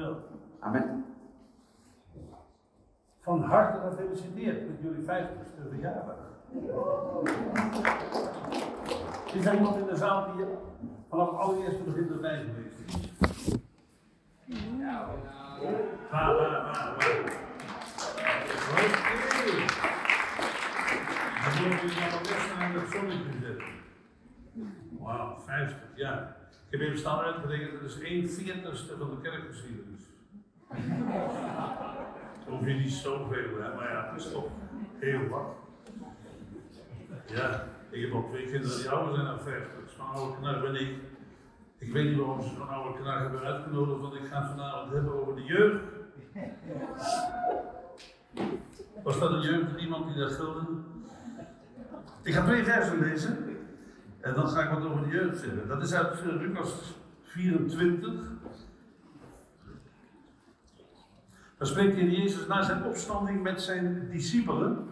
wel. Amen. Van harte gefeliciteerd met jullie 50ste verjaardag. Is er iemand in de zaal die vanaf het allereerste begin erbij geweest is? Ja. Waar, waar? Oké. Dan moeten jullie nog best aan het zonnetje zetten. Wauw, 50 jaar. Ik heb even staan uitgerekend, dat is 1 veertigste van de kerkgeschiedenis. Dat hoef je niet zoveel, hè, maar ja, het is toch heel wat. Ja, ik heb ook twee kinderen die ouder zijn dan 50. Zo'n oude knar ben ik. Ik weet niet waarom ze zo'n oude knar hebben uitgenodigd, want ik ga het vanavond hebben over de jeugd. Was dat een jeugd, iemand die dat gulde? Ik ga twee versen lezen. En dan ga ik wat over de jeugd zeggen. Dat is uit Lucas 24. Dan spreekt Heer Jezus na zijn opstanding met zijn discipelen.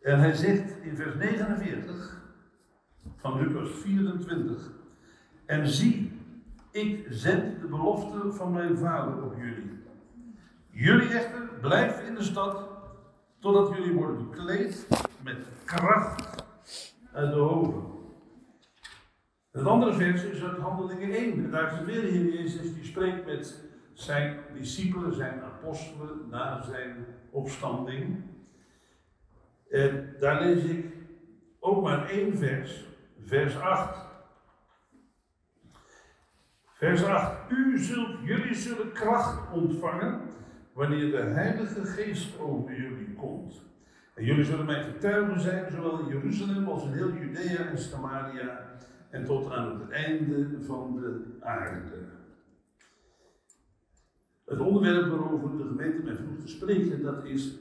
En hij zegt in vers 49 van Lucas 24. En zie, ik zend de belofte van mijn vader op jullie. Jullie echter blijven in de stad totdat jullie worden bekleed met kracht uit de hoven. Het andere vers is uit Handelingen 1. En daar is weer de Heer Jezus die spreekt met zijn discipelen, zijn apostelen na zijn opstanding. En daar lees ik ook maar één vers, vers 8. Vers 8. U zult, jullie zullen kracht ontvangen wanneer de Heilige Geest over jullie komt. En jullie zullen mijn getuigen zijn, zowel in Jeruzalem als in heel Judea en Samaria en tot aan het einde van de aarde. Het onderwerp waarover de gemeente mij vroeg te spreken, dat is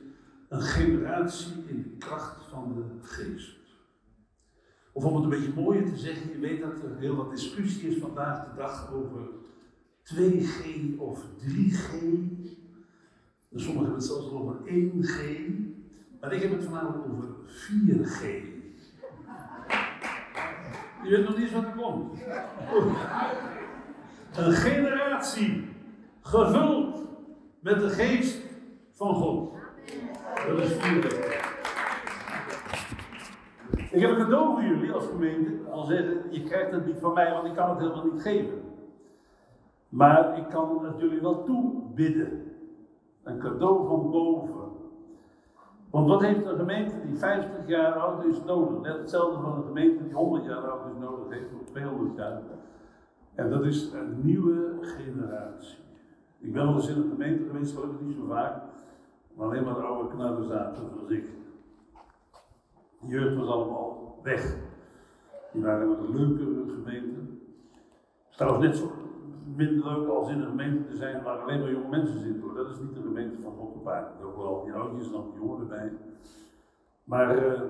een generatie in de kracht van de geest. Of om het een beetje mooier te zeggen, je weet dat er heel wat discussie is vandaag de dag over 2G of 3G. Sommigen hebben het zelfs over 1G. Maar ik heb het vanavond over 4G. Je weet nog niet eens wat er komt. Een generatie gevuld met de geest van God. Dat is 4G. Ik heb een cadeau voor jullie als gemeente. Al zeggen, je krijgt het niet van mij, want ik kan het helemaal niet geven. Maar ik kan het jullie wel toebidden. Een cadeau van boven. Want wat heeft een gemeente die 50 jaar oud is nodig? Net hetzelfde van een gemeente die 100 jaar oud is nodig heeft, of 200 jaar. En dat is een nieuwe generatie. Ik ben wel eens in een gemeente geweest, gelukkig niet zo vaak, maar alleen maar de oude knarren zaten, zoals ik. De jeugd was allemaal weg. Die waren een leuke gemeente. Trouwens net zo minder leuk als in een gemeente te zijn waar alleen maar jonge mensen zitten. Dat is niet de gemeente van aarde. Er ook wel die oudjes en dan die jongeren bij. Maar uh,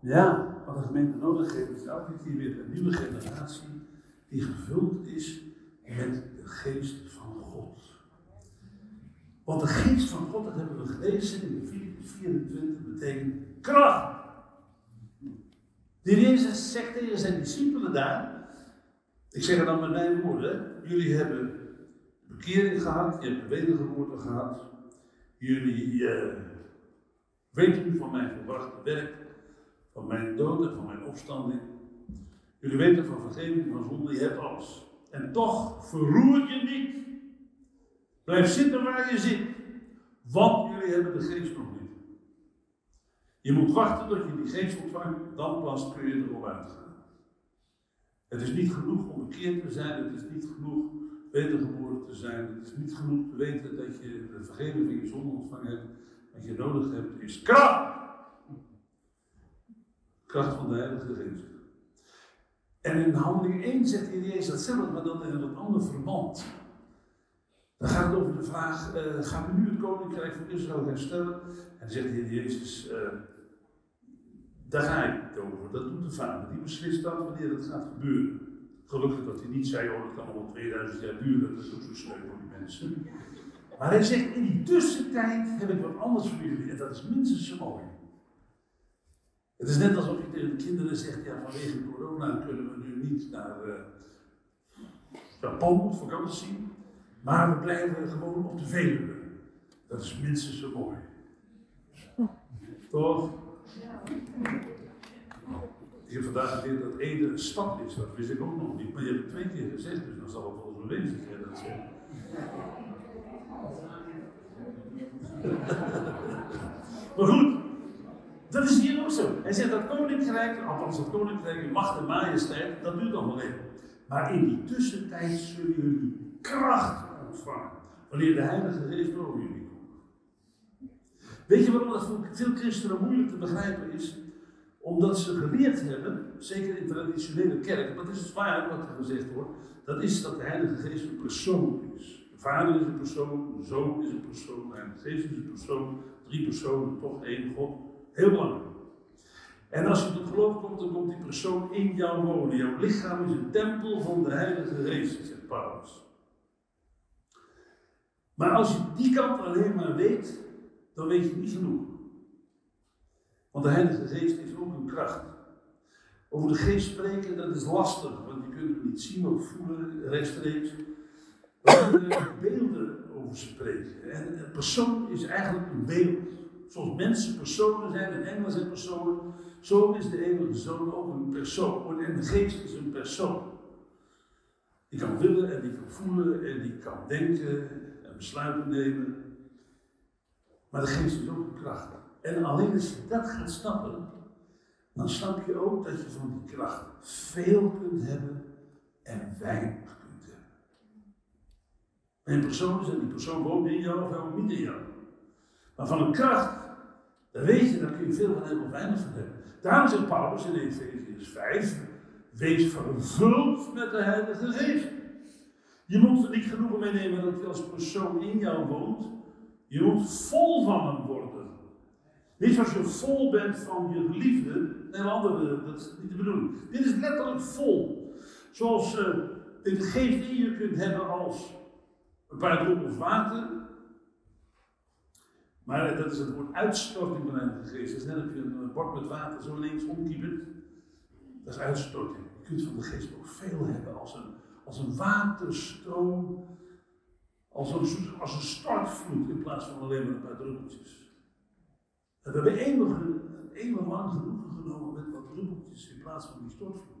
ja, wat een gemeente nodig heeft, is elke keer weer een nieuwe generatie die gevuld is met de geest van God. Want de geest van God, dat hebben we gelezen in de 24, betekent kracht. De Jezus zegt tegen zijn discipelen daar, ik zeg het dan met mijn woorden. Jullie hebben bekering gehad, je hebt wedergeboorte gehad. Jullie uh, weten van mijn verwachte werk, van mijn dood en van mijn opstanding. Jullie weten van vergeving van zonde, je hebt alles. En toch verroer je niet. Blijf zitten waar je zit. Want jullie hebben de geest nog niet. Je moet wachten tot je die geest ontvangt, dan pas kun je erop uitgaan. Het is niet genoeg om bekeerd te zijn, het is niet genoeg wedergeboren te zijn, het is niet genoeg te weten dat je de vergeving van je zonde ontvangen hebt. Wat je nodig hebt is kracht! Kracht van de Heilige Geest. En in handeling 1 zegt de Heer Jezus hetzelfde, maar dan in een ander verband. Dan gaat het over de vraag, uh, gaan we nu het koninkrijk van Israël herstellen? En dan zegt de Jezus, uh, daar ga ik het over. Dat doet de vader. Die beslist dan wanneer het gaat gebeuren. Gelukkig dat hij niet zei, oh dat kan al 2000 jaar duren. Dat is ook zo sneu voor die mensen. Maar hij zegt, in die tussentijd heb ik wat anders voor jullie. En dat is minstens zo mooi. Het is net alsof je tegen de kinderen zegt, ja vanwege corona kunnen we nu niet naar uh, Japan op vakantie, maar we blijven gewoon op de Veluwe. Dat is minstens zo mooi. Toch? Ik heb vandaag geleerd dat Ede een stad is, dat wist ik ook nog niet. Maar je hebt het twee keer gezegd, dus dan zal het wel zo wezen dat zegt. maar goed, dat is hier ook zo. Hij zegt dat koninkrijk, althans dat koninkrijk, macht en majesteit, dat duurt wel even. Maar in die tussentijd zullen jullie kracht ontvangen. Wanneer de Heilige Geest over jullie. Weet je waarom dat voor veel christenen moeilijk te begrijpen is? Omdat ze geleerd hebben, zeker in traditionele kerken, dat is waar wat er gezegd wordt, dat is dat de Heilige Geest een persoon is. De Vader is een persoon, de Zoon is een persoon, de Heilige Geest is een persoon, drie personen, toch één God. Heel belangrijk. En als je tot geloof komt, dan komt die persoon in jou wonen. Jouw lichaam is een tempel van de Heilige Geest, zegt Paulus. Maar als je die kant alleen maar weet, dan weet je niet genoeg. Want de Heilige Geest is ook een kracht. Over de geest spreken, dat is lastig, want je kunt het niet zien of voelen rechtstreeks. We kunnen beelden over spreken. En een persoon is eigenlijk een beeld. Zoals mensen personen zijn en engelen zijn personen, zo is de enige zoon ook een persoon. En de geest is een persoon. Die kan willen en die kan voelen en die kan denken en besluiten nemen. Maar de geest is ook een kracht. En alleen als je dat gaat snappen, dan snap je ook dat je van die kracht veel kunt hebben en weinig kunt hebben. En een persoon is en die persoon woont in jou of wel niet in jou. Maar van een kracht, dan weet je, daar kun je veel van hebben of weinig van hebben. Daarom zegt Paulus in Efesiërs 5, wees vervuld met de Heilige Geest. Je moet er niet genoegen mee nemen dat hij als persoon in jou woont. Je moet vol van hem worden. Niet zoals je vol bent van je geliefde. Nee, andere, dat is niet de bedoeling. Dit is letterlijk vol. Zoals uh, de geest in je kunt hebben als een paar druppels water. Maar dat is het woord uitstorting van de geest. Is net als je een bord met water zo ineens omkiepert. Dat is uitstorting. Je kunt van de geest ook veel hebben als een, als een waterstroom. Als een, als een stortvloed in plaats van alleen maar een paar druppeltjes. We hebben eeuwig, eeuwig lang genoegen genomen met wat druppeltjes in plaats van die stortvloed.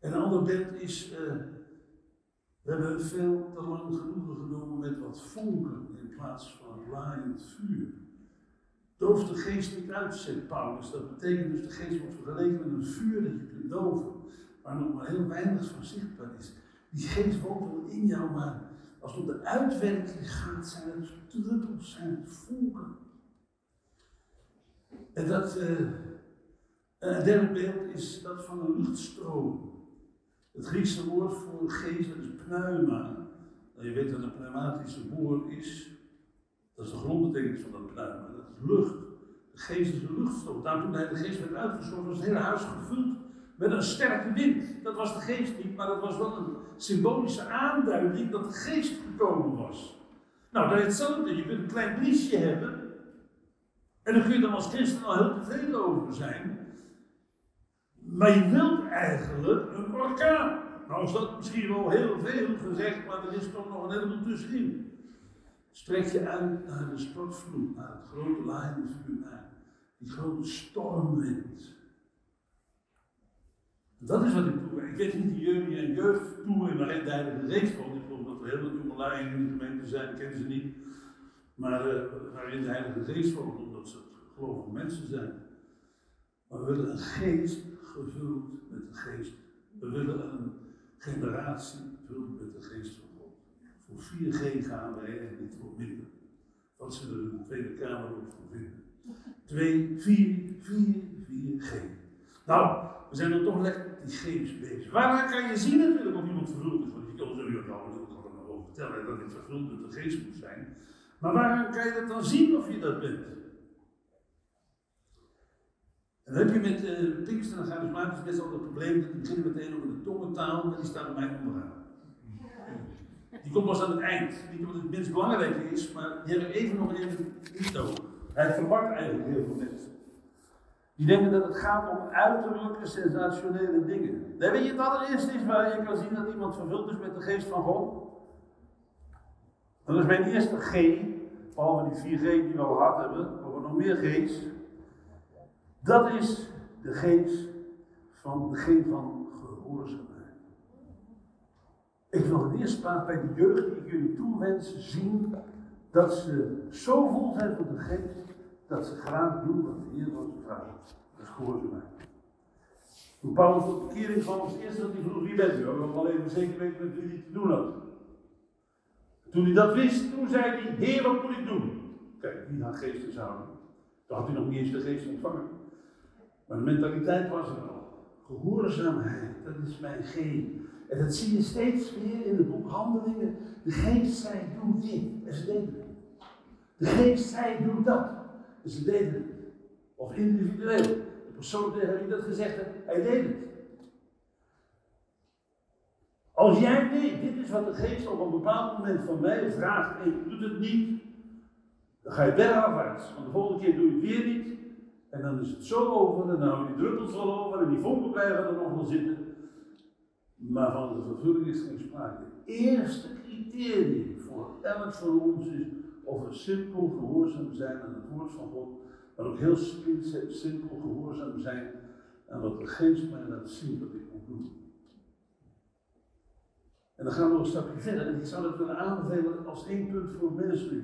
En een ander beeld is, uh, we hebben veel te lang genoegen genomen met wat vonken in plaats van laaiend vuur. Doof de geest niet uit, zegt Paulus. Dat betekent dus de geest wordt vergeleken met een vuur dat je kunt doven, waar nog maar heel weinig van zichtbaar is. Die geest woont wel in jou, maar als het om de uitwerking gaat, zijn het druppels, zijn het vonken. En dat, uh, een derde beeld is dat van een luchtstroom. Het Griekse woord voor geest is pneuma. Nou, je weet dat een pneumatische boor is. Dat is de grondbetekenis van dat pneuma. Dat is lucht. De geest is een luchtstroom. Daarom toen hij de geest werd uitgestorven, was het hele huis gevuld met een sterke wind. Dat was de geest niet, maar dat was wel een symbolische aanduiding dat de geest gekomen was. Nou, dat is hetzelfde. Je kunt een klein briesje hebben. En dan kun je dan als christen al heel tevreden over zijn. Maar je wilt eigenlijk een orkaan. Nou is dat misschien wel heel veel gezegd, maar er is toch nog een heleboel tussenin. Strek je uit naar de stortvloed, naar het grote laaiende naar die grote stormwind. Dat is wat ik doe. Ik weet niet jullie en jeugd toe in waarin de Heilige Geest woont. Ik geloof dat er heel veel jongelui in de gemeente zijn, kennen ze niet. Maar uh, waarin de Heilige Geest woont, omdat ze gelovige mensen zijn. Maar we willen een geest gevuld met de geest. We willen een generatie gevuld met de geest van God. Voor 4G gaan wij en niet voor minder. Dat zullen we in de Tweede Kamer ook voor vinden. 2, 4, 4, 4G. Nou, we zijn dan toch lekker geest bezig. Waar kan je zien natuurlijk of iemand vervuld is? Want je kan natuurlijk al ik kan er over vertellen dat dit vervuld met de geest moet zijn. Maar waar kan je dat dan zien of je dat bent? En dan heb je met uh, Pinkster en charismatisch best wel het probleem dat die beginnen meteen over de tongentaal, maar die staat bij mij onderaan. Die komt pas aan het eind. Niet omdat het minst belangrijk is, maar die hebben even nog even niet nodig. Hij verwart eigenlijk heel veel mensen. Die denken dat het gaat om uiterlijke, sensationele dingen. Dan weet je het allereerste is waar je kan zien dat iemand vervuld is met de geest van God? Dat is mijn eerste G, behalve die 4G die we al gehad hebben, we nog meer G's. Dat is de geest van de G van gehoorzaamheid. Ik wil de eerste plaats bij de jeugd die ik jullie toewens zien dat ze zo vol zijn van de geest dat ze graag doen wat de Heer wordt vraagt. Dat is gehoorzaamheid. Toen Paulus tot bekering kwam, was eerste dat hij vroeg, wie bent u? We willen wel even zeker weten wie hij te doen had. Toen hij dat wist, toen zei hij, Heer, wat moet ik doen? Kijk, die had houden. Toen had hij nog niet eens de geest ontvangen. Maar de mentaliteit was er al. Gehoorzaamheid, dat is mijn G. En dat zie je steeds weer in het boek Handelingen. De geest zei, doe dit. En ze deden. De geest zei, doe dat. En ze deden het. Of individueel. De persoon tegen wie dat gezegd heeft, hij deed het. Als jij weet, dit is wat de geest op een bepaald moment van mij vraagt en je doet het niet, dan ga je bergafwaarts. Want de volgende keer doe je het weer niet. En dan is het zo over en dan houden die druppels wel over en die vonken blijven er nog wel zitten. Maar van de vervulling is geen sprake. Het eerste criterium voor elk van ons is of we simpel gehoorzaam zijn aan het woord van God, maar ook heel simpel gehoorzaam zijn aan wat de geest mij laat zien dat ik moet doen. En dan gaan we nog een stapje verder. En ik zou dat willen aanbevelen als één punt voor ministry.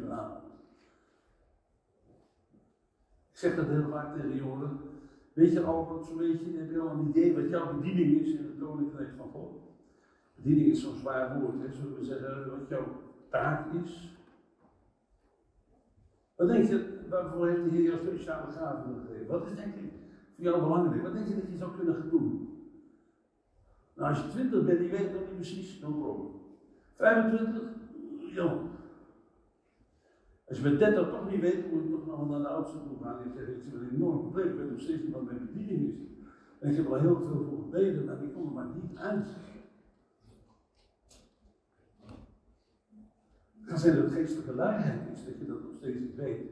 Ik zeg dat heel vaak tegen jongeren. Weet je al zo'n beetje, heb je al een idee wat jouw bediening is in het koninkrijk van God? Bediening is zo'n zwaar woord, hè? zullen we zeggen wat jouw taak is? Wat denk je, waarvoor heeft de Heer jou speciale gaven gegeven? Wat is denk ik voor jou belangrijk? Wat denk je dat je zou kunnen gaan doen? Nou, als je 20 bent, die weet nog niet precies, no problem. 25, ja. Als je met 30 toch niet weet, moet je nog naar de oudste toe gaan. En zeg, ik heb een enorm probleem, ik weet nog steeds niet wat mijn bediening is. En ik heb al heel veel voor gebeden, maar ik kom er maar niet uit. Het kan zijn dat het geestelijke luiheid is, dat je dat nog steeds niet weet.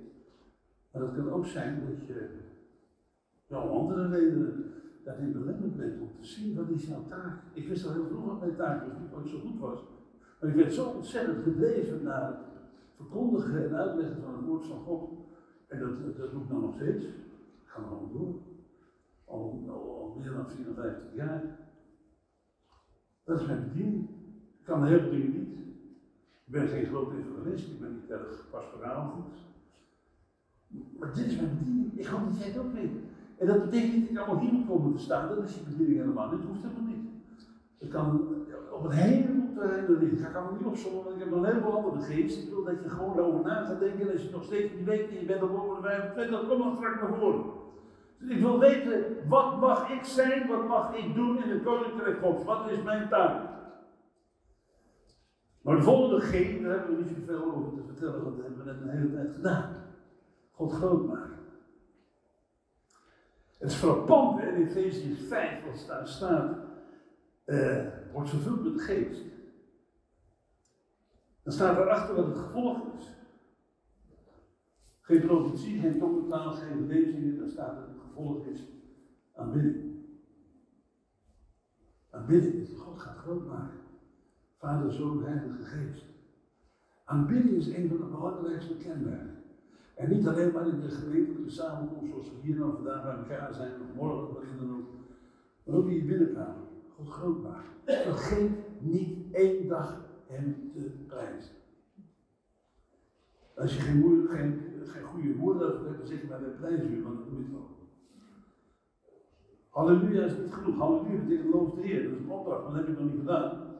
Maar het kan ook zijn dat je, om andere redenen, daarin belemmerd bent om te zien wat is jouw taak. Ik wist al heel vroeg wat mijn taak was, niet ik zo goed was. Maar ik werd zo ontzettend gedreven naar het verkondigen en uitleggen van het woord van God. En dat, dat doe ik nog steeds. Ik ga nog door. Al, al, al, meer dan 54 jaar. Dat is mijn bediening. Ik kan heel veel dingen niet. Ik ben geen groot evangelist, ik ben niet erg pastoraal goed. Maar dit is mijn bediening. Ik hoop dat jij het ook weet. En dat betekent niet dat ik allemaal hier moet komen te staan, dat is je bediening helemaal niet. Dat hoeft helemaal niet. Het kan op een heleboel terreinen liggen. Ik ga allemaal niet opzommen, want ik heb een heleboel andere geest. Ik wil dat je gewoon erover na gaat denken. En als je nog steeds niet weet en je bent al boven de 25, dan kom dan straks naar voren. Dus ik wil weten, wat mag ik zijn, wat mag ik doen in het koninkrijk Gods? Wat is mijn taak? Maar de volgende G, daar hebben we niet zoveel over te vertellen, want dat hebben we net een hele tijd gedaan. God groot maken. Het is frappant in Efeziërs 5, als daar staat, uh, wordt vervuld met de geest. Dan staat erachter wat het gevolg is. Geen profetie, geen tongentaal, geen lezingen, dan staat dat het gevolg is aanbidding. Aanbidding is God gaat groot maken. Vader, Zoon, Heilige Geest. Aanbidding is een van de belangrijkste kenmerken. En niet alleen maar in de gemeentelijke samenkomst zoals we hier nou vandaag bij elkaar zijn, of morgen wanneer dan ook. Maar ook in je binnenkamer. God groot maken. Vergeet niet één dag hem te prijzen. Als je geen, goede woorden hebt, dan zeg je maar bij prijzen, want dat moet wel. Halleluja is niet genoeg. Halleluja betekent loof de Heer. Dat is een opdracht, maar dat heb je nog niet gedaan.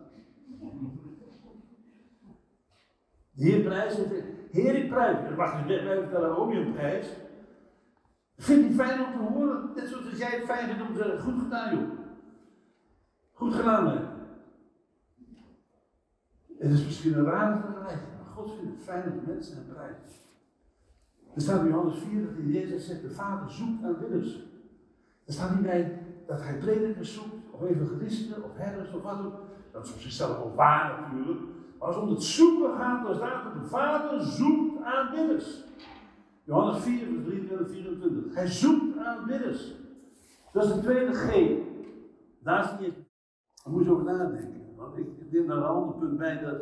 De Heer prijst Heer, ik prijs je. Wacht eens, mij vertellen waarom je een prijs. Vind je fijn om te horen? Net zoals jij het fijn vindt om te zeggen, goed gedaan joh. Goed gedaan hè. Het is misschien een rare vergelijking, maar God vindt het fijn dat mensen hem prijzen. Er staat in Johannes 4 dat Jezus zegt, de Vader zoekt aanbidders. Er staat niet bij dat hij predikers zoekt, of evangelisten, of herders, of wat ook. Dat is op zichzelf wel waar natuurlijk. Maar als het om het zoeken gaat, dan staat er: de Vader zoekt aanbidders. Johannes 4, vers 23 24. Hij zoekt aanbidders. Dat is de tweede G. Daar zie je. Daar moet je over nadenken. Want ik neem daar een ander punt bij. Dat,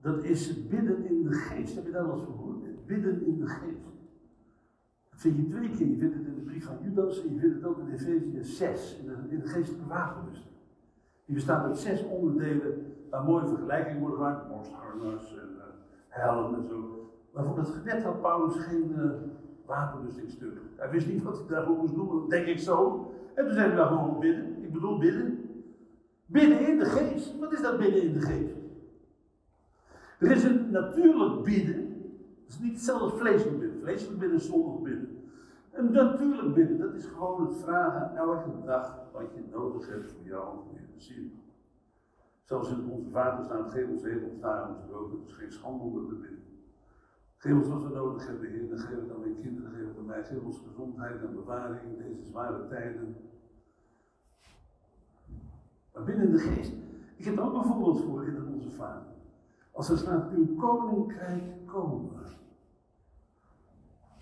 dat is het bidden in de geest. Heb je dat wel eens gehoord? Het bidden in de geest. Dat vind je twee keer. Je vindt het in de brief van Judas en je vindt het ook in Efezië 6. In de, in de geestelijke. Die bestaat uit zes onderdelen waar mooie vergelijkingen worden gemaakt. Borstharnas en uh, helm en zo. Maar voor het gebed had Paulus geen uh, wapenrustingstuk. Hij wist niet wat hij daarvoor moest doen, denk ik zo. En toen zei hij nou gewoon bidden. Ik bedoel bidden. Bidden in de geest. Wat is dat bidden in de geest? Er is een natuurlijk bidden. Dat is niet hetzelfde vleeselijk bidden. Vleeselijk bidden is zondig bidden. Een natuurlijk bidden, dat is gewoon het vragen elke dag wat je nodig hebt voor jou en voor je gezin. Zelfs in onze vader staat, geef ons heden ons dagelijks brood, het geen schande om te bidden. Geef ons wat we nodig hebben, Heer, dan geef het aan mijn kinderen, geef het aan mij, ons gezondheid en bewaring in deze zware tijden. Maar binnen de geest, ik heb er ook een voorbeeld voor in onze vader. Als er staat, uw koninkrijk komen.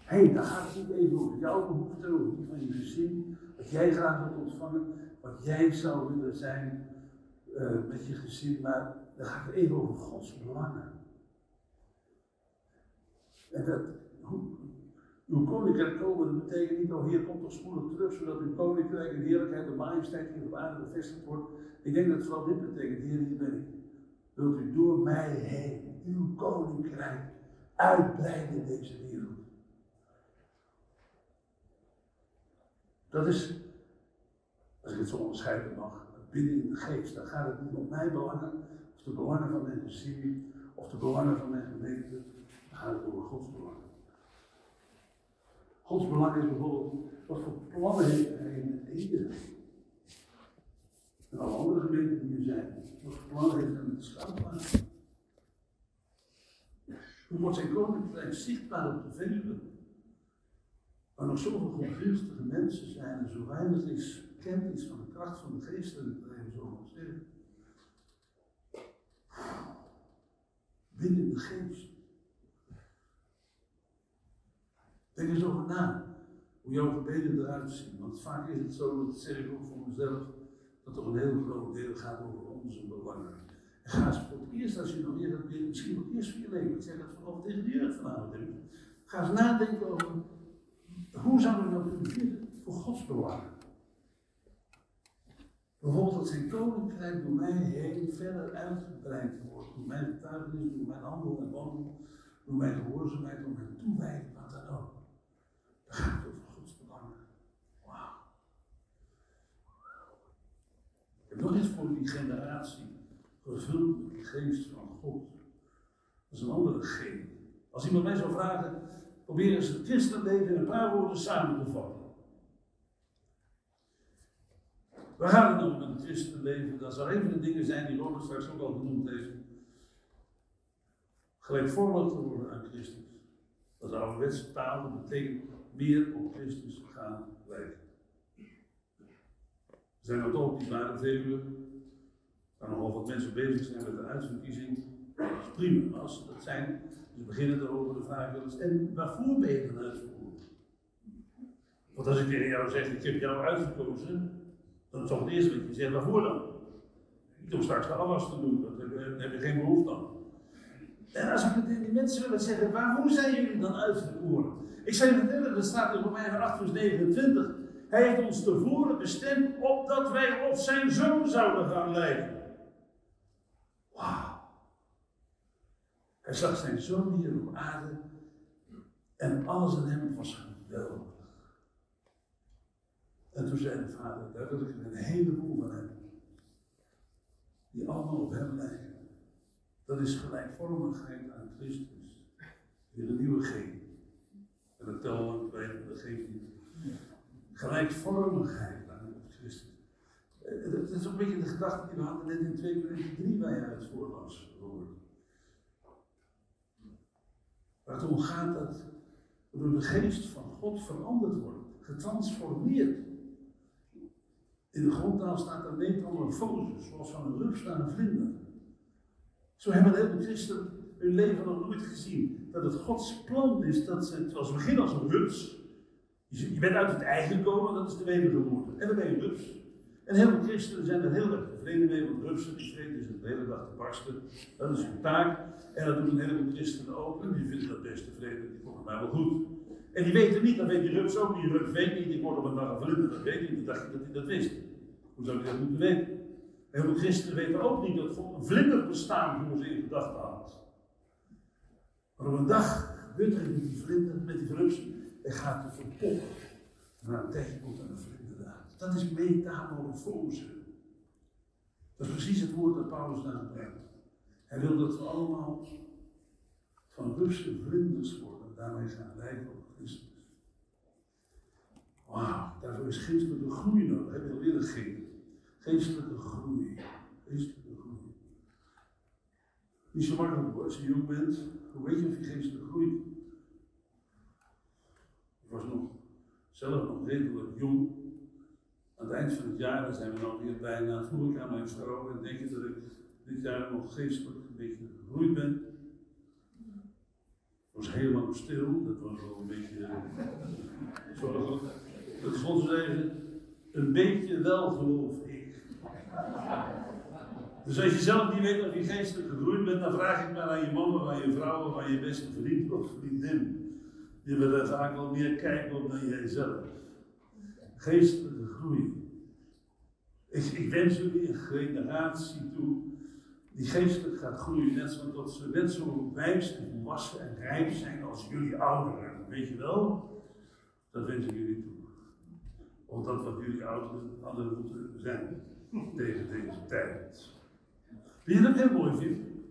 Hé, hey, dan gaat het niet even over jouw behoefte, over die van je gezin, jij graag wilt ontvangen, wat jij zou willen zijn uh, met je gezin, maar dan gaat het even over Gods belangen. En dat, uw koninkrijk komen, dat betekent niet, oh Heer, komt toch spoedig terug, zodat uw koninkrijk in heerlijkheid en majesteit hier op aarde bevestigd wordt. Ik denk dat het vooral dit betekent, Heer, hier ben ik. Wilt u door mij heen uw koninkrijk uitbreiden in deze wereld? Dat is, als ik het zo onderscheiden mag, binnen in de geest. Dan gaat het niet om mijn belangen, of de belangen van mijn gezin, of de belangen van mijn gemeente. Dan gaat het over Gods belangen. Gods belang is bijvoorbeeld, wat voor plannen heeft hij in eten? En alle andere gemeenten die er zijn, wat voor plannen heeft hij met de schaapwagen? Hoe wordt zijn koninkrijk zichtbaar op de Veluwe? Waar nog zoveel godsdienstige mensen zijn en zo weinig is, bekend is van de kracht van de geest, en ik even zo zeggen. Binnen de geest. Denk eens over na hoe jouw gebeden eruit zien. Want vaak is het zo, dat zeg ik ook voor mezelf, dat toch een heel groot deel gaat over onze belangen. En ga eens voor het eerst, als je nog eerder misschien het eerst voor je leven, ik zeg dat vanaf tegen de jeugd vanavond, ga eens nadenken over hoe zouden we nou kunnen bidden voor Gods belangen? Bijvoorbeeld dat zijn koninkrijk door mij heen verder uitgebreid wordt. Door mijn getuigenis, door mijn handel en wandel, door mijn gehoorzaamheid, door mijn toewijding, wat dan ook. Dat gaat over Gods belangen. Wauw. Ik heb nog iets voor die generatie. Gevuld met de geest van God. Dat is een andere G. Als iemand mij zou vragen, probeer eens het christenleven in een paar woorden samen te vatten. Waar gaat het met het christenleven? Dat een van de dingen zijn die Robert straks ook al genoemd heeft. Gelijkvormig te worden aan Christus. Dat is ouderwetse taal, dat betekent meer op Christus gaan lijken. Er zijn ook die zware Veluwe, waar nogal wat mensen bezig zijn met de uitverkiezing. Prima, ze dat zijn. Ze beginnen erover de vraag wel eens, en waarvoor ben je dan uitverkozen? Want als ik tegen jou zeg, ik heb jou uitgekozen, dan is toch het eerste wat je zegt, waarvoor dan? Niet om straks de afwas te doen, daar heb je geen behoefte aan. En als ik tegen die mensen willen zeggen, waarom zijn jullie dan uitverkoren? Ik zou je vertellen, dat staat in Romeinen 8 vers 29. Hij heeft ons tevoren bestemd opdat wij op zijn zoon zouden gaan lijken. Wauw. Hij zag zijn zoon hier op aarde en alles in hem was geweldig. En toen zei de vader, daar wil ik een heleboel van hebben. Die allemaal op hem lijken. Dat is gelijkvormigheid aan Christus. Weer een nieuwe geen. En dat tellen wij, dat geeft niet. Gelijkvormigheid aan Christus. Dat is een beetje de gedachte die we hadden net in 2 Corinthië 3 waar je uit voorlas. Waar het om gaat dat door de geest van God veranderd worden, getransformeerd. In de grondtaal staat er metamorfose, zoals van een rug naar een vlinder. Zo hebben de hele christen, hun leven nog nooit gezien dat het Gods plan is dat ze, het was begin als een rups. Je bent uit het eigen gekomen, dat is de wedergeboorte. En dan ben je rups. En heel veel christenen zijn er heel erg tevreden mee, want rupsen die vreten is de hele dag te barsten. Dat is hun taak. En dat doen een heleboel christenen ook. En die vinden dat best tevreden, die volgens mij wel goed. En die weten niet, dat weet die rups ook. Die rups weet niet, die wordt op een dag vlinder, dat weet hij niet. dacht dat hij dat wist. Hoe zou hij dat moeten weten? En veel christenen weten ook niet dat God een vlinder bestaan voor ze in gedachten had. Maar op een dag gebeurt er met die vlinder, met die rups, en gaat het verpoppen. En na een komt er een vlinder uit. Dat is metamorfose. Dat is precies het woord dat Paulus daar gebruikt. Hij wil dat we allemaal van rupsen vlinders worden. Daarmee gaan lijken op Christus. Wauw, daarvoor is geestelijke groei nodig. Je al eerder gegeven. Geestelijke groei. Geestelijke groei. Niet zo makkelijk als je jong bent. Hoe weet je of je geestelijk groeit? Ik was nog, zelf nog redelijk jong. Aan het eind van het jaar, zijn we nog weer bijna, vroeg ik aan mijn vrouw en denk je dat ik dit jaar nog geestelijk een beetje gegroeid ben. Het was helemaal stil, dat was wel een beetje zorgelijk. Dat is ons zeggen, een beetje wel geloof ik. Dus als je zelf niet weet of je geestelijk gegroeid bent, dan vraag ik maar aan je of aan je vrouw of aan je beste vriend of vriendin. Die willen vaak wel meer kijken dan jij zelf. Geestelijke Ik, wens jullie een generatie toe die geestelijk gaat groeien, net zo dat ze net zo wijs en volwassen en rijp zijn als jullie ouderen. Weet je wel? Dat wens ik jullie toe. Of dat wat jullie ouderen hadden moeten zijn tegen deze tijd. Wil je dat heel mooi vinden?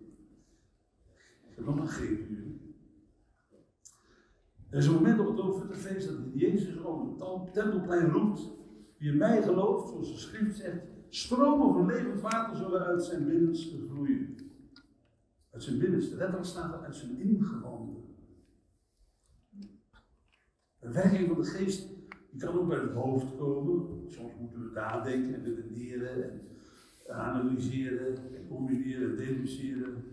Ik heb nog een geven jullie. Er is een moment op het Loofhuttenfeest dat Jezus over het tempelplein roept. Wie in mij gelooft, zoals de schrift zegt, stromen van levend water zullen uit zijn binnenste vloeien. Uit zijn binnenste, letterlijk staat er uit zijn ingewanden. De werking van de geest, die kan ook bij het hoofd komen. Soms moeten we nadenken en redeneren en analyseren, en combineren en deduceren.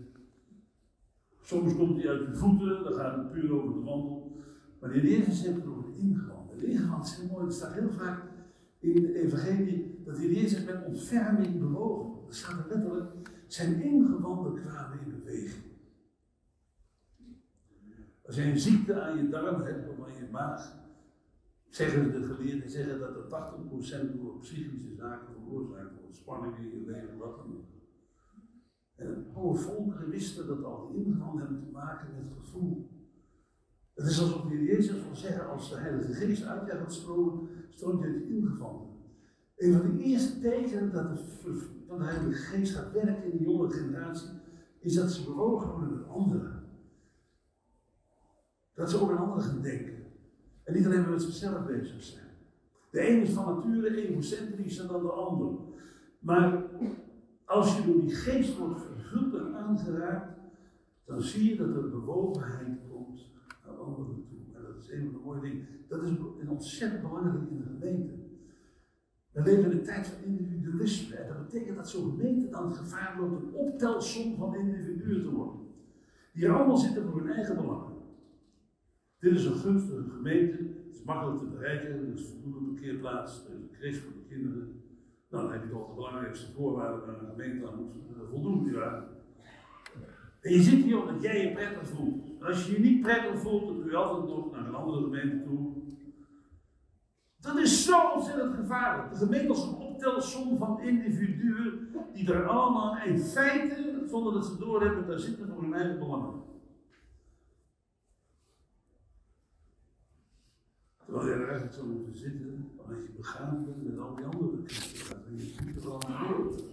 Soms komt hij uit de voeten, dan gaat het puur over de wandel. Maar de Jezus heeft het over de ingewanden. De ingewanden zijn mooi, er staat heel vaak in de evangelie dat de Jezus met ontferming bewogen. Er staat er letterlijk, zijn ingewanden kwamen in beweging. Als je een ziekte aan je darm hebt of aan je maag, zeggen de geleerden zeggen dat er 80% door psychische zaken veroorzaakt wordt. Spanning in je leven, wat dan ook. En alle volkeren wisten dat al die ingewanden hebben te maken met gevoel. Het is alsof de Jezus wil zeggen, als de Heilige Geest uit je gaat stromen, stroomt je het ingevanden. Een van de eerste tekenen dat de, van de Heilige Geest gaat werken in de jonge generatie, is dat ze bewogen worden met anderen. Dat ze over een ander gaan denken. En niet alleen met zichzelf bezig zijn. De een is van nature egocentrischer dan de ander. Maar als je door die geest wordt vervuld en aangeraakt, dan zie je dat er bewogenheid komt naar anderen toe. En dat is een van de mooie dingen. Dat is een ontzettend belangrijk in de gemeente. We leven in een tijd van individualisme. En dat betekent dat zo'n gemeente dan gevaar loopt een optelsom van individuen te worden. Die allemaal zitten voor hun eigen belangen. Dit is een gunstige gemeente. Het is makkelijk te bereiken. Er is voldoende parkeerplaats. Er is een crash voor de kinderen. Nou, dan heb je toch de belangrijkste voorwaarden waar een gemeente aan moet voldoen. Ja. En je zit hier omdat jij je prettig voelt. Als je je niet prettig voelt, dan kun je altijd nog naar een andere gemeente toe. Dat is zo ontzettend gevaarlijk. De gemeente als een optelsom van individuen die er allemaal in feite, zonder dat ze doorhebben, daar zitten voor hun eigen belangen. Terwijl je er eigenlijk zou moeten zitten, als je begaan bent met al die andere christenen. En je.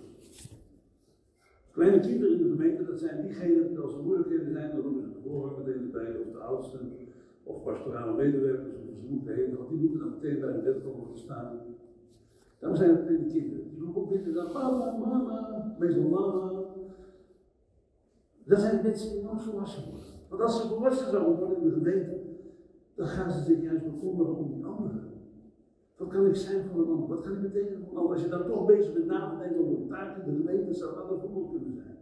Kleine kinderen in de gemeente, dat zijn diegenen die als er moeilijkheden zijn, dan roepen ze de meteen bij, of de oudsten, of pastorale medewerkers, of ze moeten heen, want die moeten dan meteen bij de bed komen te staan. Dan zijn het kleine kinderen. Die roepen ook binnen dan mama, mama, meestal mama. Dat zijn mensen die nooit volwassen worden. Want als ze volwassen zouden worden in de gemeente, dan gaan ze zich juist bekommeren om die anderen. Wat kan ik zijn voor een ander? Wat kan ik betekenen voor een ander? Als je dan toch bezig bent na te denken over de taak in de gemeente, zou dat een voorbeeld kunnen zijn.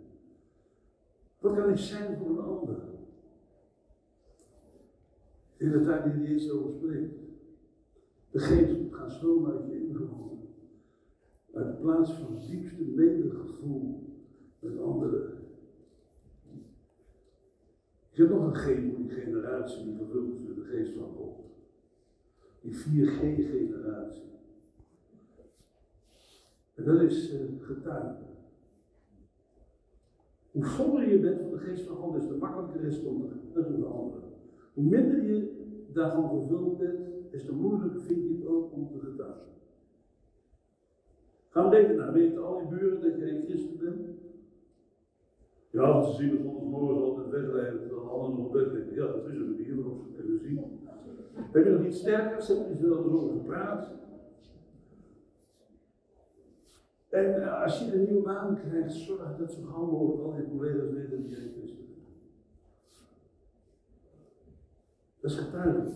Wat kan ik zijn voor een ander? In de tijd die Jezus over spreekt. De geest gaan stromen uit je. Uit de plaats van het diepste medegevoel met anderen. Ik heb nog een voor die generatie die vervuld is met de geest van God. Die 4G-generatie. En dat is uh, getuigen. Hoe voller je bent van de geest van God, is te makkelijker is om te anderen. Hoe minder je daarvan vervuld bent, is te moeilijker vind je het ook om te getuigen. Ga we even naar, weten al die buren dat je een christen bent? Ja, want ze zien de morgen altijd wegrijden terwijl anderen nog bed. Ja, dat is een manier waarop ze kunnen zien. Heb je nog iets sterkers? Heb je er over gepraat? En eh, als je een nieuwe baan krijgt, zorg dat zo gauw mogelijk al je collega's weten dat jij christen bent. Dat is getuigen.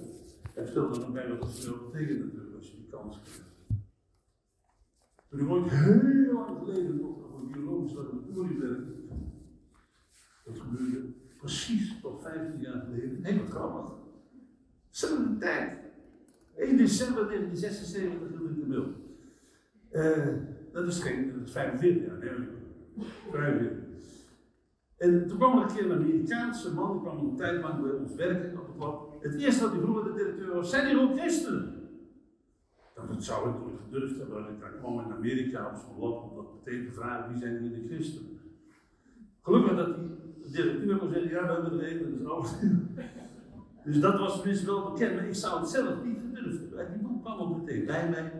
En stel dan nog bij wat dat veel betekent natuurlijk als je die kans krijgt. Toen ik ooit heel lang geleden nog een biologisch laboratorium werkte, dat gebeurde precies tot 15 jaar geleden. Heel wat grappig. Zelfde tijd. 1 december 1976 hield ik de mail. Uh, dat is geen, dat is 45 jaar, nee, 45. En toen kwam er een keer een Amerikaanse man, die kwam een tijd lang bij ons werken op de klap. Het eerste wat hij vroeg de directeur was, zijn hier ook christenen? Dat zou ik nooit gedurfd hebben als ik kwam in Amerika op zo'n lab, om dat meteen te vragen, wie zijn hier de christenen? Gelukkig dat die directeur kon zeggen, ja, we hebben er alles. Dus dat was tenminste wel bekend, maar ik zou het zelf niet gedurfd hebben. Die man kwam ook meteen bij mij.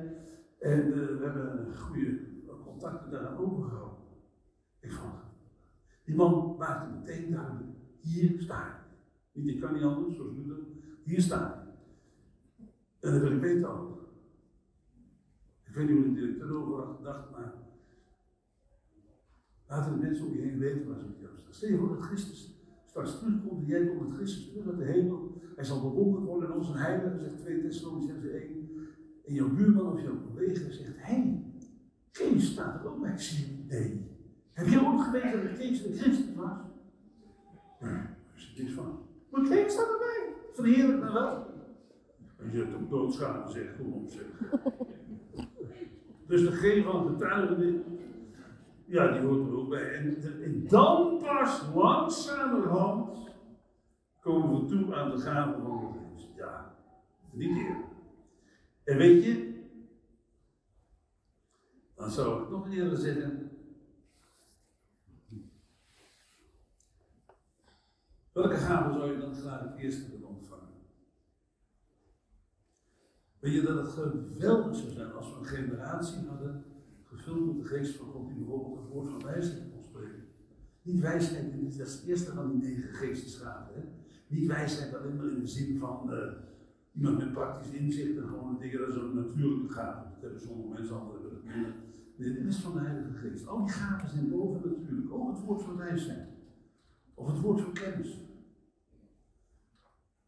En uh, we hebben goede contacten daar overgehouden. Ik vond Die man maakte meteen duidelijk, hier sta ik. Niet, kan niet anders, zoals Luther. Hier sta ik. En dat wil ik weten ook. Ik weet niet hoe de directeur over gedacht, maar laten de mensen om je heen weten waar ze met jou staan. Stel je voor dat Christus straks terugkomt en jij komt met Christus terug naar de hemel. Hij zal bewonderd worden in onze heilige, zegt 2 Thessalonicense 1. En jouw buurman of jouw collega zegt, hé, hey, Kees staat er ook bij. Ik zie nee. Heb je ooit geweten dat Kees een christen was? Nee, daar is niks van. Kees staat erbij. Van heerlijk naar wel. En je hebt hem doodschaden, zegt, kom op zeg. dus de G van getuigen, ja, die hoort er ook bij. En, dan pas langzamerhand komen we toe aan de gave van de geest. Ja, niet eerder. En weet je, dan zou ik nog eerder zeggen. Welke gave zou je dan graag het eerste willen ontvangen? Weet je dat het geweldig zou zijn als we een generatie hadden gevuld met de geest van God die bijvoorbeeld het woord van wijsheid kon spreken? Niet wijsheid, is het eerste van die negen geestesgaven. Niet wijsheid alleen maar in de zin van. Uh, Iemand met praktisch inzicht en gewoon dingen, dat is een natuurlijke gave. Dat hebben sommige mensen, minder. Nee, dit is van de Heilige Geest. Al die gaven zijn boven natuurlijk. Ook het woord van wijsheid. Of het woord van kennis.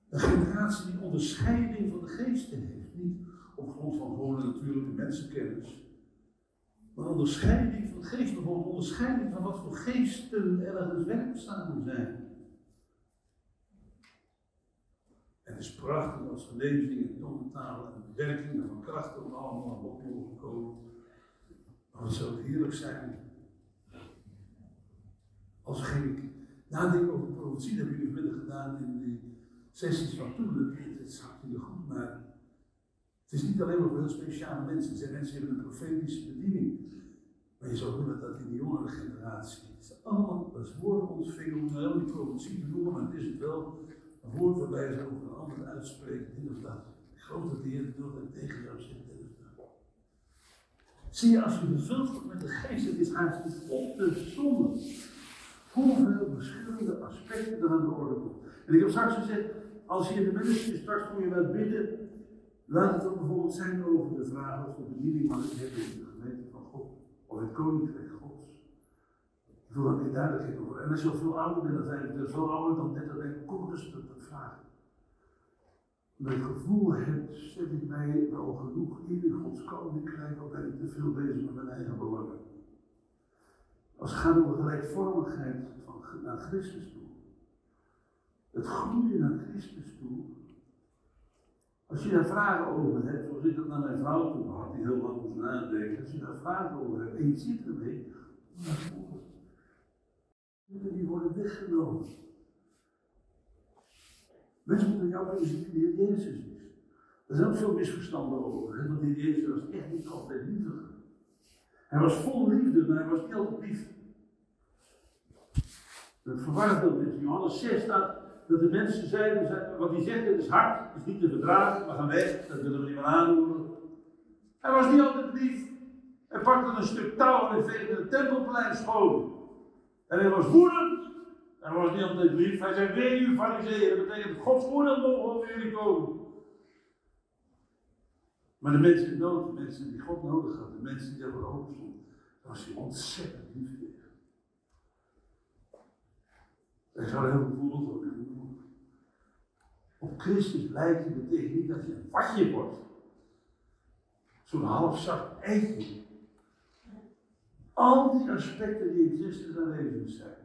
Een generatie die onderscheiding van de geesten heeft. Niet op grond van gewone natuurlijke mensenkennis. Maar onderscheiding van de. Bijvoorbeeld onderscheiding van wat voor geesten ergens werkzaam zijn. Het is prachtig als genezing en tongentalen en werkingen van krachten allemaal aan bod mogen komen. Maar het zou heerlijk zijn als we geen nadenken over profetie, dat hebben jullie gedaan in die sessies van toen. Het is hartstikke goed, maar het is niet alleen maar voor heel speciale mensen. Er zijn mensen die hebben een profetische bediening. Maar je zou willen dat in de jongere generatie, het allemaal als woorden ontvingen om heel die profetie te noemen, maar het is het wel een woord waarbij ze over een ander uitspreken, dit of dat. Ik geloof dat de Heer het dat tegen jou of dat. Zie je, als je vervuld wordt met de geest, het is haast op de zon. Hoeveel verschillende aspecten er aan de orde komen. En ik heb straks gezegd, als je in de ministrie straks voor je wilt bidden, laat het dan bijvoorbeeld zijn over de vraag of de bediening van het hebben in de gemeente van God, of het koninkrijk ik wil daar meer duidelijkheid over. En als je al veel ouder bent dan 25, veel ouder dan 30, dan kom rustig dat vragen. Het gevoel hebt, zet ik mij wel genoeg in Gods koninkrijk, of ben ik te veel bezig met mijn eigen belangen. Als het gaat de gelijkvormigheid van, naar Christus toe. Het groeien naar Christus toe Als je daar vragen over hebt, zoals ik dat naar mijn vrouw toe had, die heel lang moest nadenken, als je daar vragen over hebt en je zit ermee, die worden weggenomen. Mensen moeten jou weten wie de Jezus is. Er zijn ook veel misverstanden over, want de Jezus was echt niet altijd liefde. Hij was vol liefde, maar hij was niet altijd lief. Dat verwarrt veel mensen. Johannes 6 staat dat de mensen zeiden, wat hij zegt, het is hard, het is niet te verdragen, we gaan weg, dat willen we niet meer aanhoren. Hij was niet altijd lief. Hij pakte een stuk touw en veegde het tempelplein schoon. En hij was woedend. Hij was niet altijd lief. Hij zei, wee u fariseeën, dat betekent Gods oordeel mogen over jullie komen. Maar de mensen in nood, de mensen die God nodig hadden, de mensen die voor open stonden, was hij ontzettend lief Hij zou heel gevoelig worden. Op Christus lijken betekent niet dat je een watje wordt. Zo'n half zacht eitje. Al die aspecten die in Christus aanwezig zijn.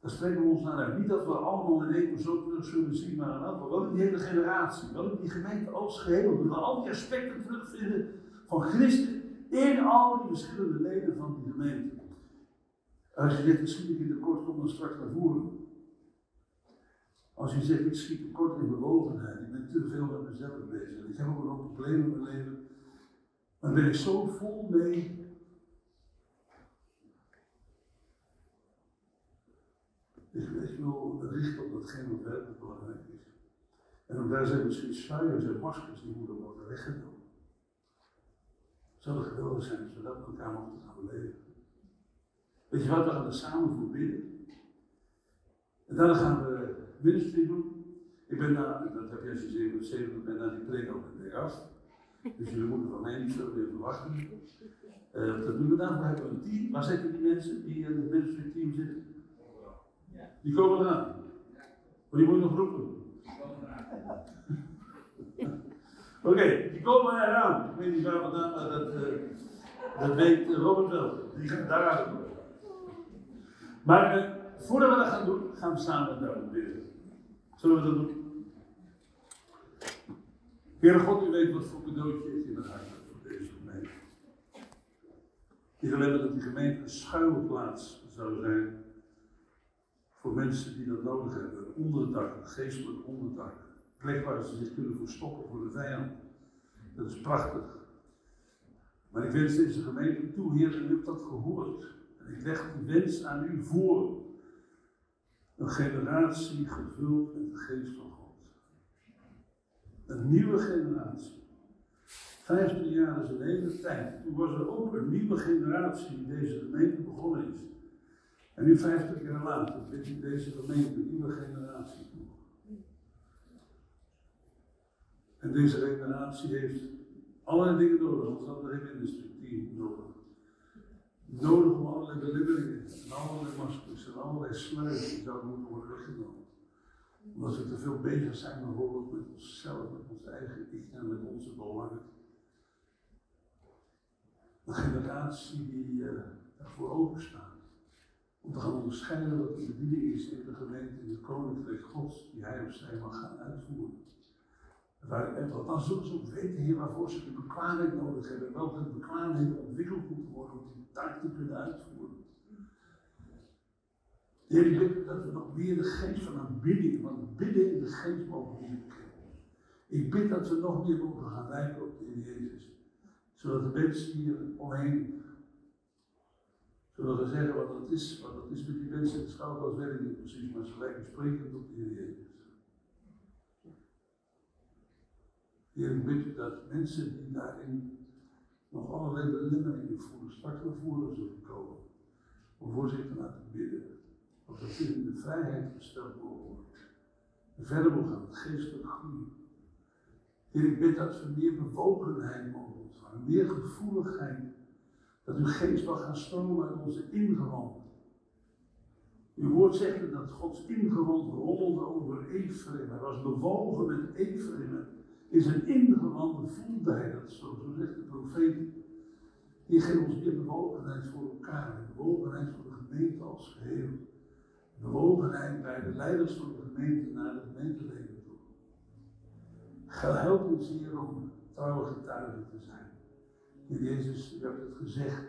Daar strekken we ons naar uit. Niet dat we allemaal in één persoon terug zullen zien, maar een aantal. Wel in die hele generatie. Wel in die gemeente als geheel. Dat we al die aspecten terugvinden van Christus in al die verschillende leden van die gemeente. Als je zegt, misschien in de kort, kom dan straks naar voren. Als je zegt, ik schiet tekort in bewogenheid, ik ben te veel met mezelf bezig, ik heb ook nog problemen in mijn leven, dan ben ik zo vol mee. Ik, ik wil richten op datgene wat werkelijk belangrijk is. En daar zijn misschien sluiers en maskers die moeten worden weggenomen. Zou het geweldig zijn als we dat met elkaar mogen gaan beleven. Weet je wat, we gaan er samen voor bidden. En dan gaan we ministry doen. Ik ben daar, dat heb als je 77 bent, naar die preek ook weer af. Dus jullie moeten van mij niet veel meer verwachten. Uh, dat doen we dan. We hebben een team. Waar zitten die mensen die in het ministry team zitten? Die komen eraan. Maar die moet je nog roepen. Oké, okay, die komen eraan. Ik weet niet waar vandaan, maar dat, uh, dat weet Robert wel. Die gaat daar aan. Maar uh, voordat we dat gaan doen, gaan we samen daarom bidden. Zullen we dat doen? Heere God, u weet wat voor cadeautje ik in het hart voor deze gemeente. Ik wil hebben dat die gemeente een schuilplaats zou zijn voor mensen die dat nodig hebben. Een onderdak, een geestelijk onderdak. Een plek waar ze zich kunnen verstoppen voor de vijand. Dat is prachtig. Maar ik wens deze gemeente toe, Heer, en u hebt dat gehoord. En ik leg die wens aan u voor. Een generatie gevuld met de geest van God. Een nieuwe generatie. Vijftien jaar is een hele tijd. Toen was er ook een nieuwe generatie die deze gemeente begonnen is. En nu vijftig jaar later vindt deze gemeente een nieuwe generatie. En deze generatie heeft allerlei dingen nodig, hadden we geen ministry nodig. Nodig om allerlei belemmeringen en allerlei maskers en allerlei sluizen die zouden moeten worden weggenomen. Omdat we te veel bezig zijn bijvoorbeeld met onszelf, met ons eigen ik en met onze belangen. Een generatie die uh, ervoor openstaat. Om te gaan onderscheiden wat de bediening is in de gemeente, in het koninkrijk Gods, die hij of zij mag gaan uitvoeren. Waar, want dan zullen ze ook weten, Heer, waarvoor ze de bekwaamheid nodig hebben. Welke bekwaamheden ontwikkeld moeten worden om die taak te kunnen uitvoeren. Heer, ik bid dat we nog meer de geest van aanbidding, van bidden in de geest mogen ontwikkelen. Ik bid dat we nog meer mogen gaan lijken op de Heer Jezus. Zodat de mensen hier omheen zullen we zeggen wat dat is. Wat dat is met die mensen in de schouwplaats, weet niet precies, maar ze lijken sprekend op de Heer. Heer, ik bid u dat mensen die daarin nog allerlei belemmeringen voelen, straks naar zullen komen. Om voor zich te laten bidden. Dat we in de vrijheid gesteld mogen worden. En verder mogen gaan, geestelijk groeien. Heer, ik bid dat we meer bewogenheid mogen ontvangen, meer gevoeligheid. Dat uw geest mag gaan stromen uit onze ingewanden. Uw woord zegt dat Gods ingewand rommelde over Ephraim. Hij was bewogen met Ephraim. In zijn ingewanden voelde hij dat zo, zegt de profeet. Hier geeft ons meer bewogenheid voor elkaar, bewogenheid voor de gemeente als geheel. Bewogenheid bij de leiders van de gemeente naar de gemeenteleden toe. Help ons hier om trouwe getuigen te zijn. Heer Jezus, u hebt het gezegd.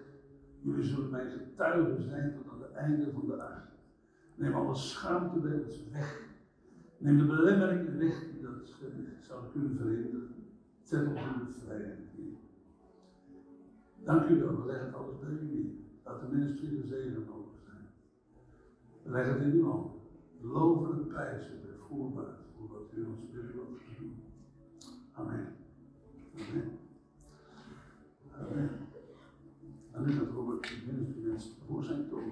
Jullie zullen mijn getuigen zijn tot aan het einde van de aarde. Neem alle schaamte bij ons weg. Neem de belemmeringen weg die dat uh, zouden kunnen verhinderen. Zet ons in de vrijheid, Heer. Dank u wel, we leggen alles bij u neer. Laat de ministerie de zegen mogen zijn. Leggen het in uw handen. Loven en prijzen bij voorbaat voor wat u ons wil doen. Amen. Amen. Amen. En nu dat Robert de minister voor zijn toon.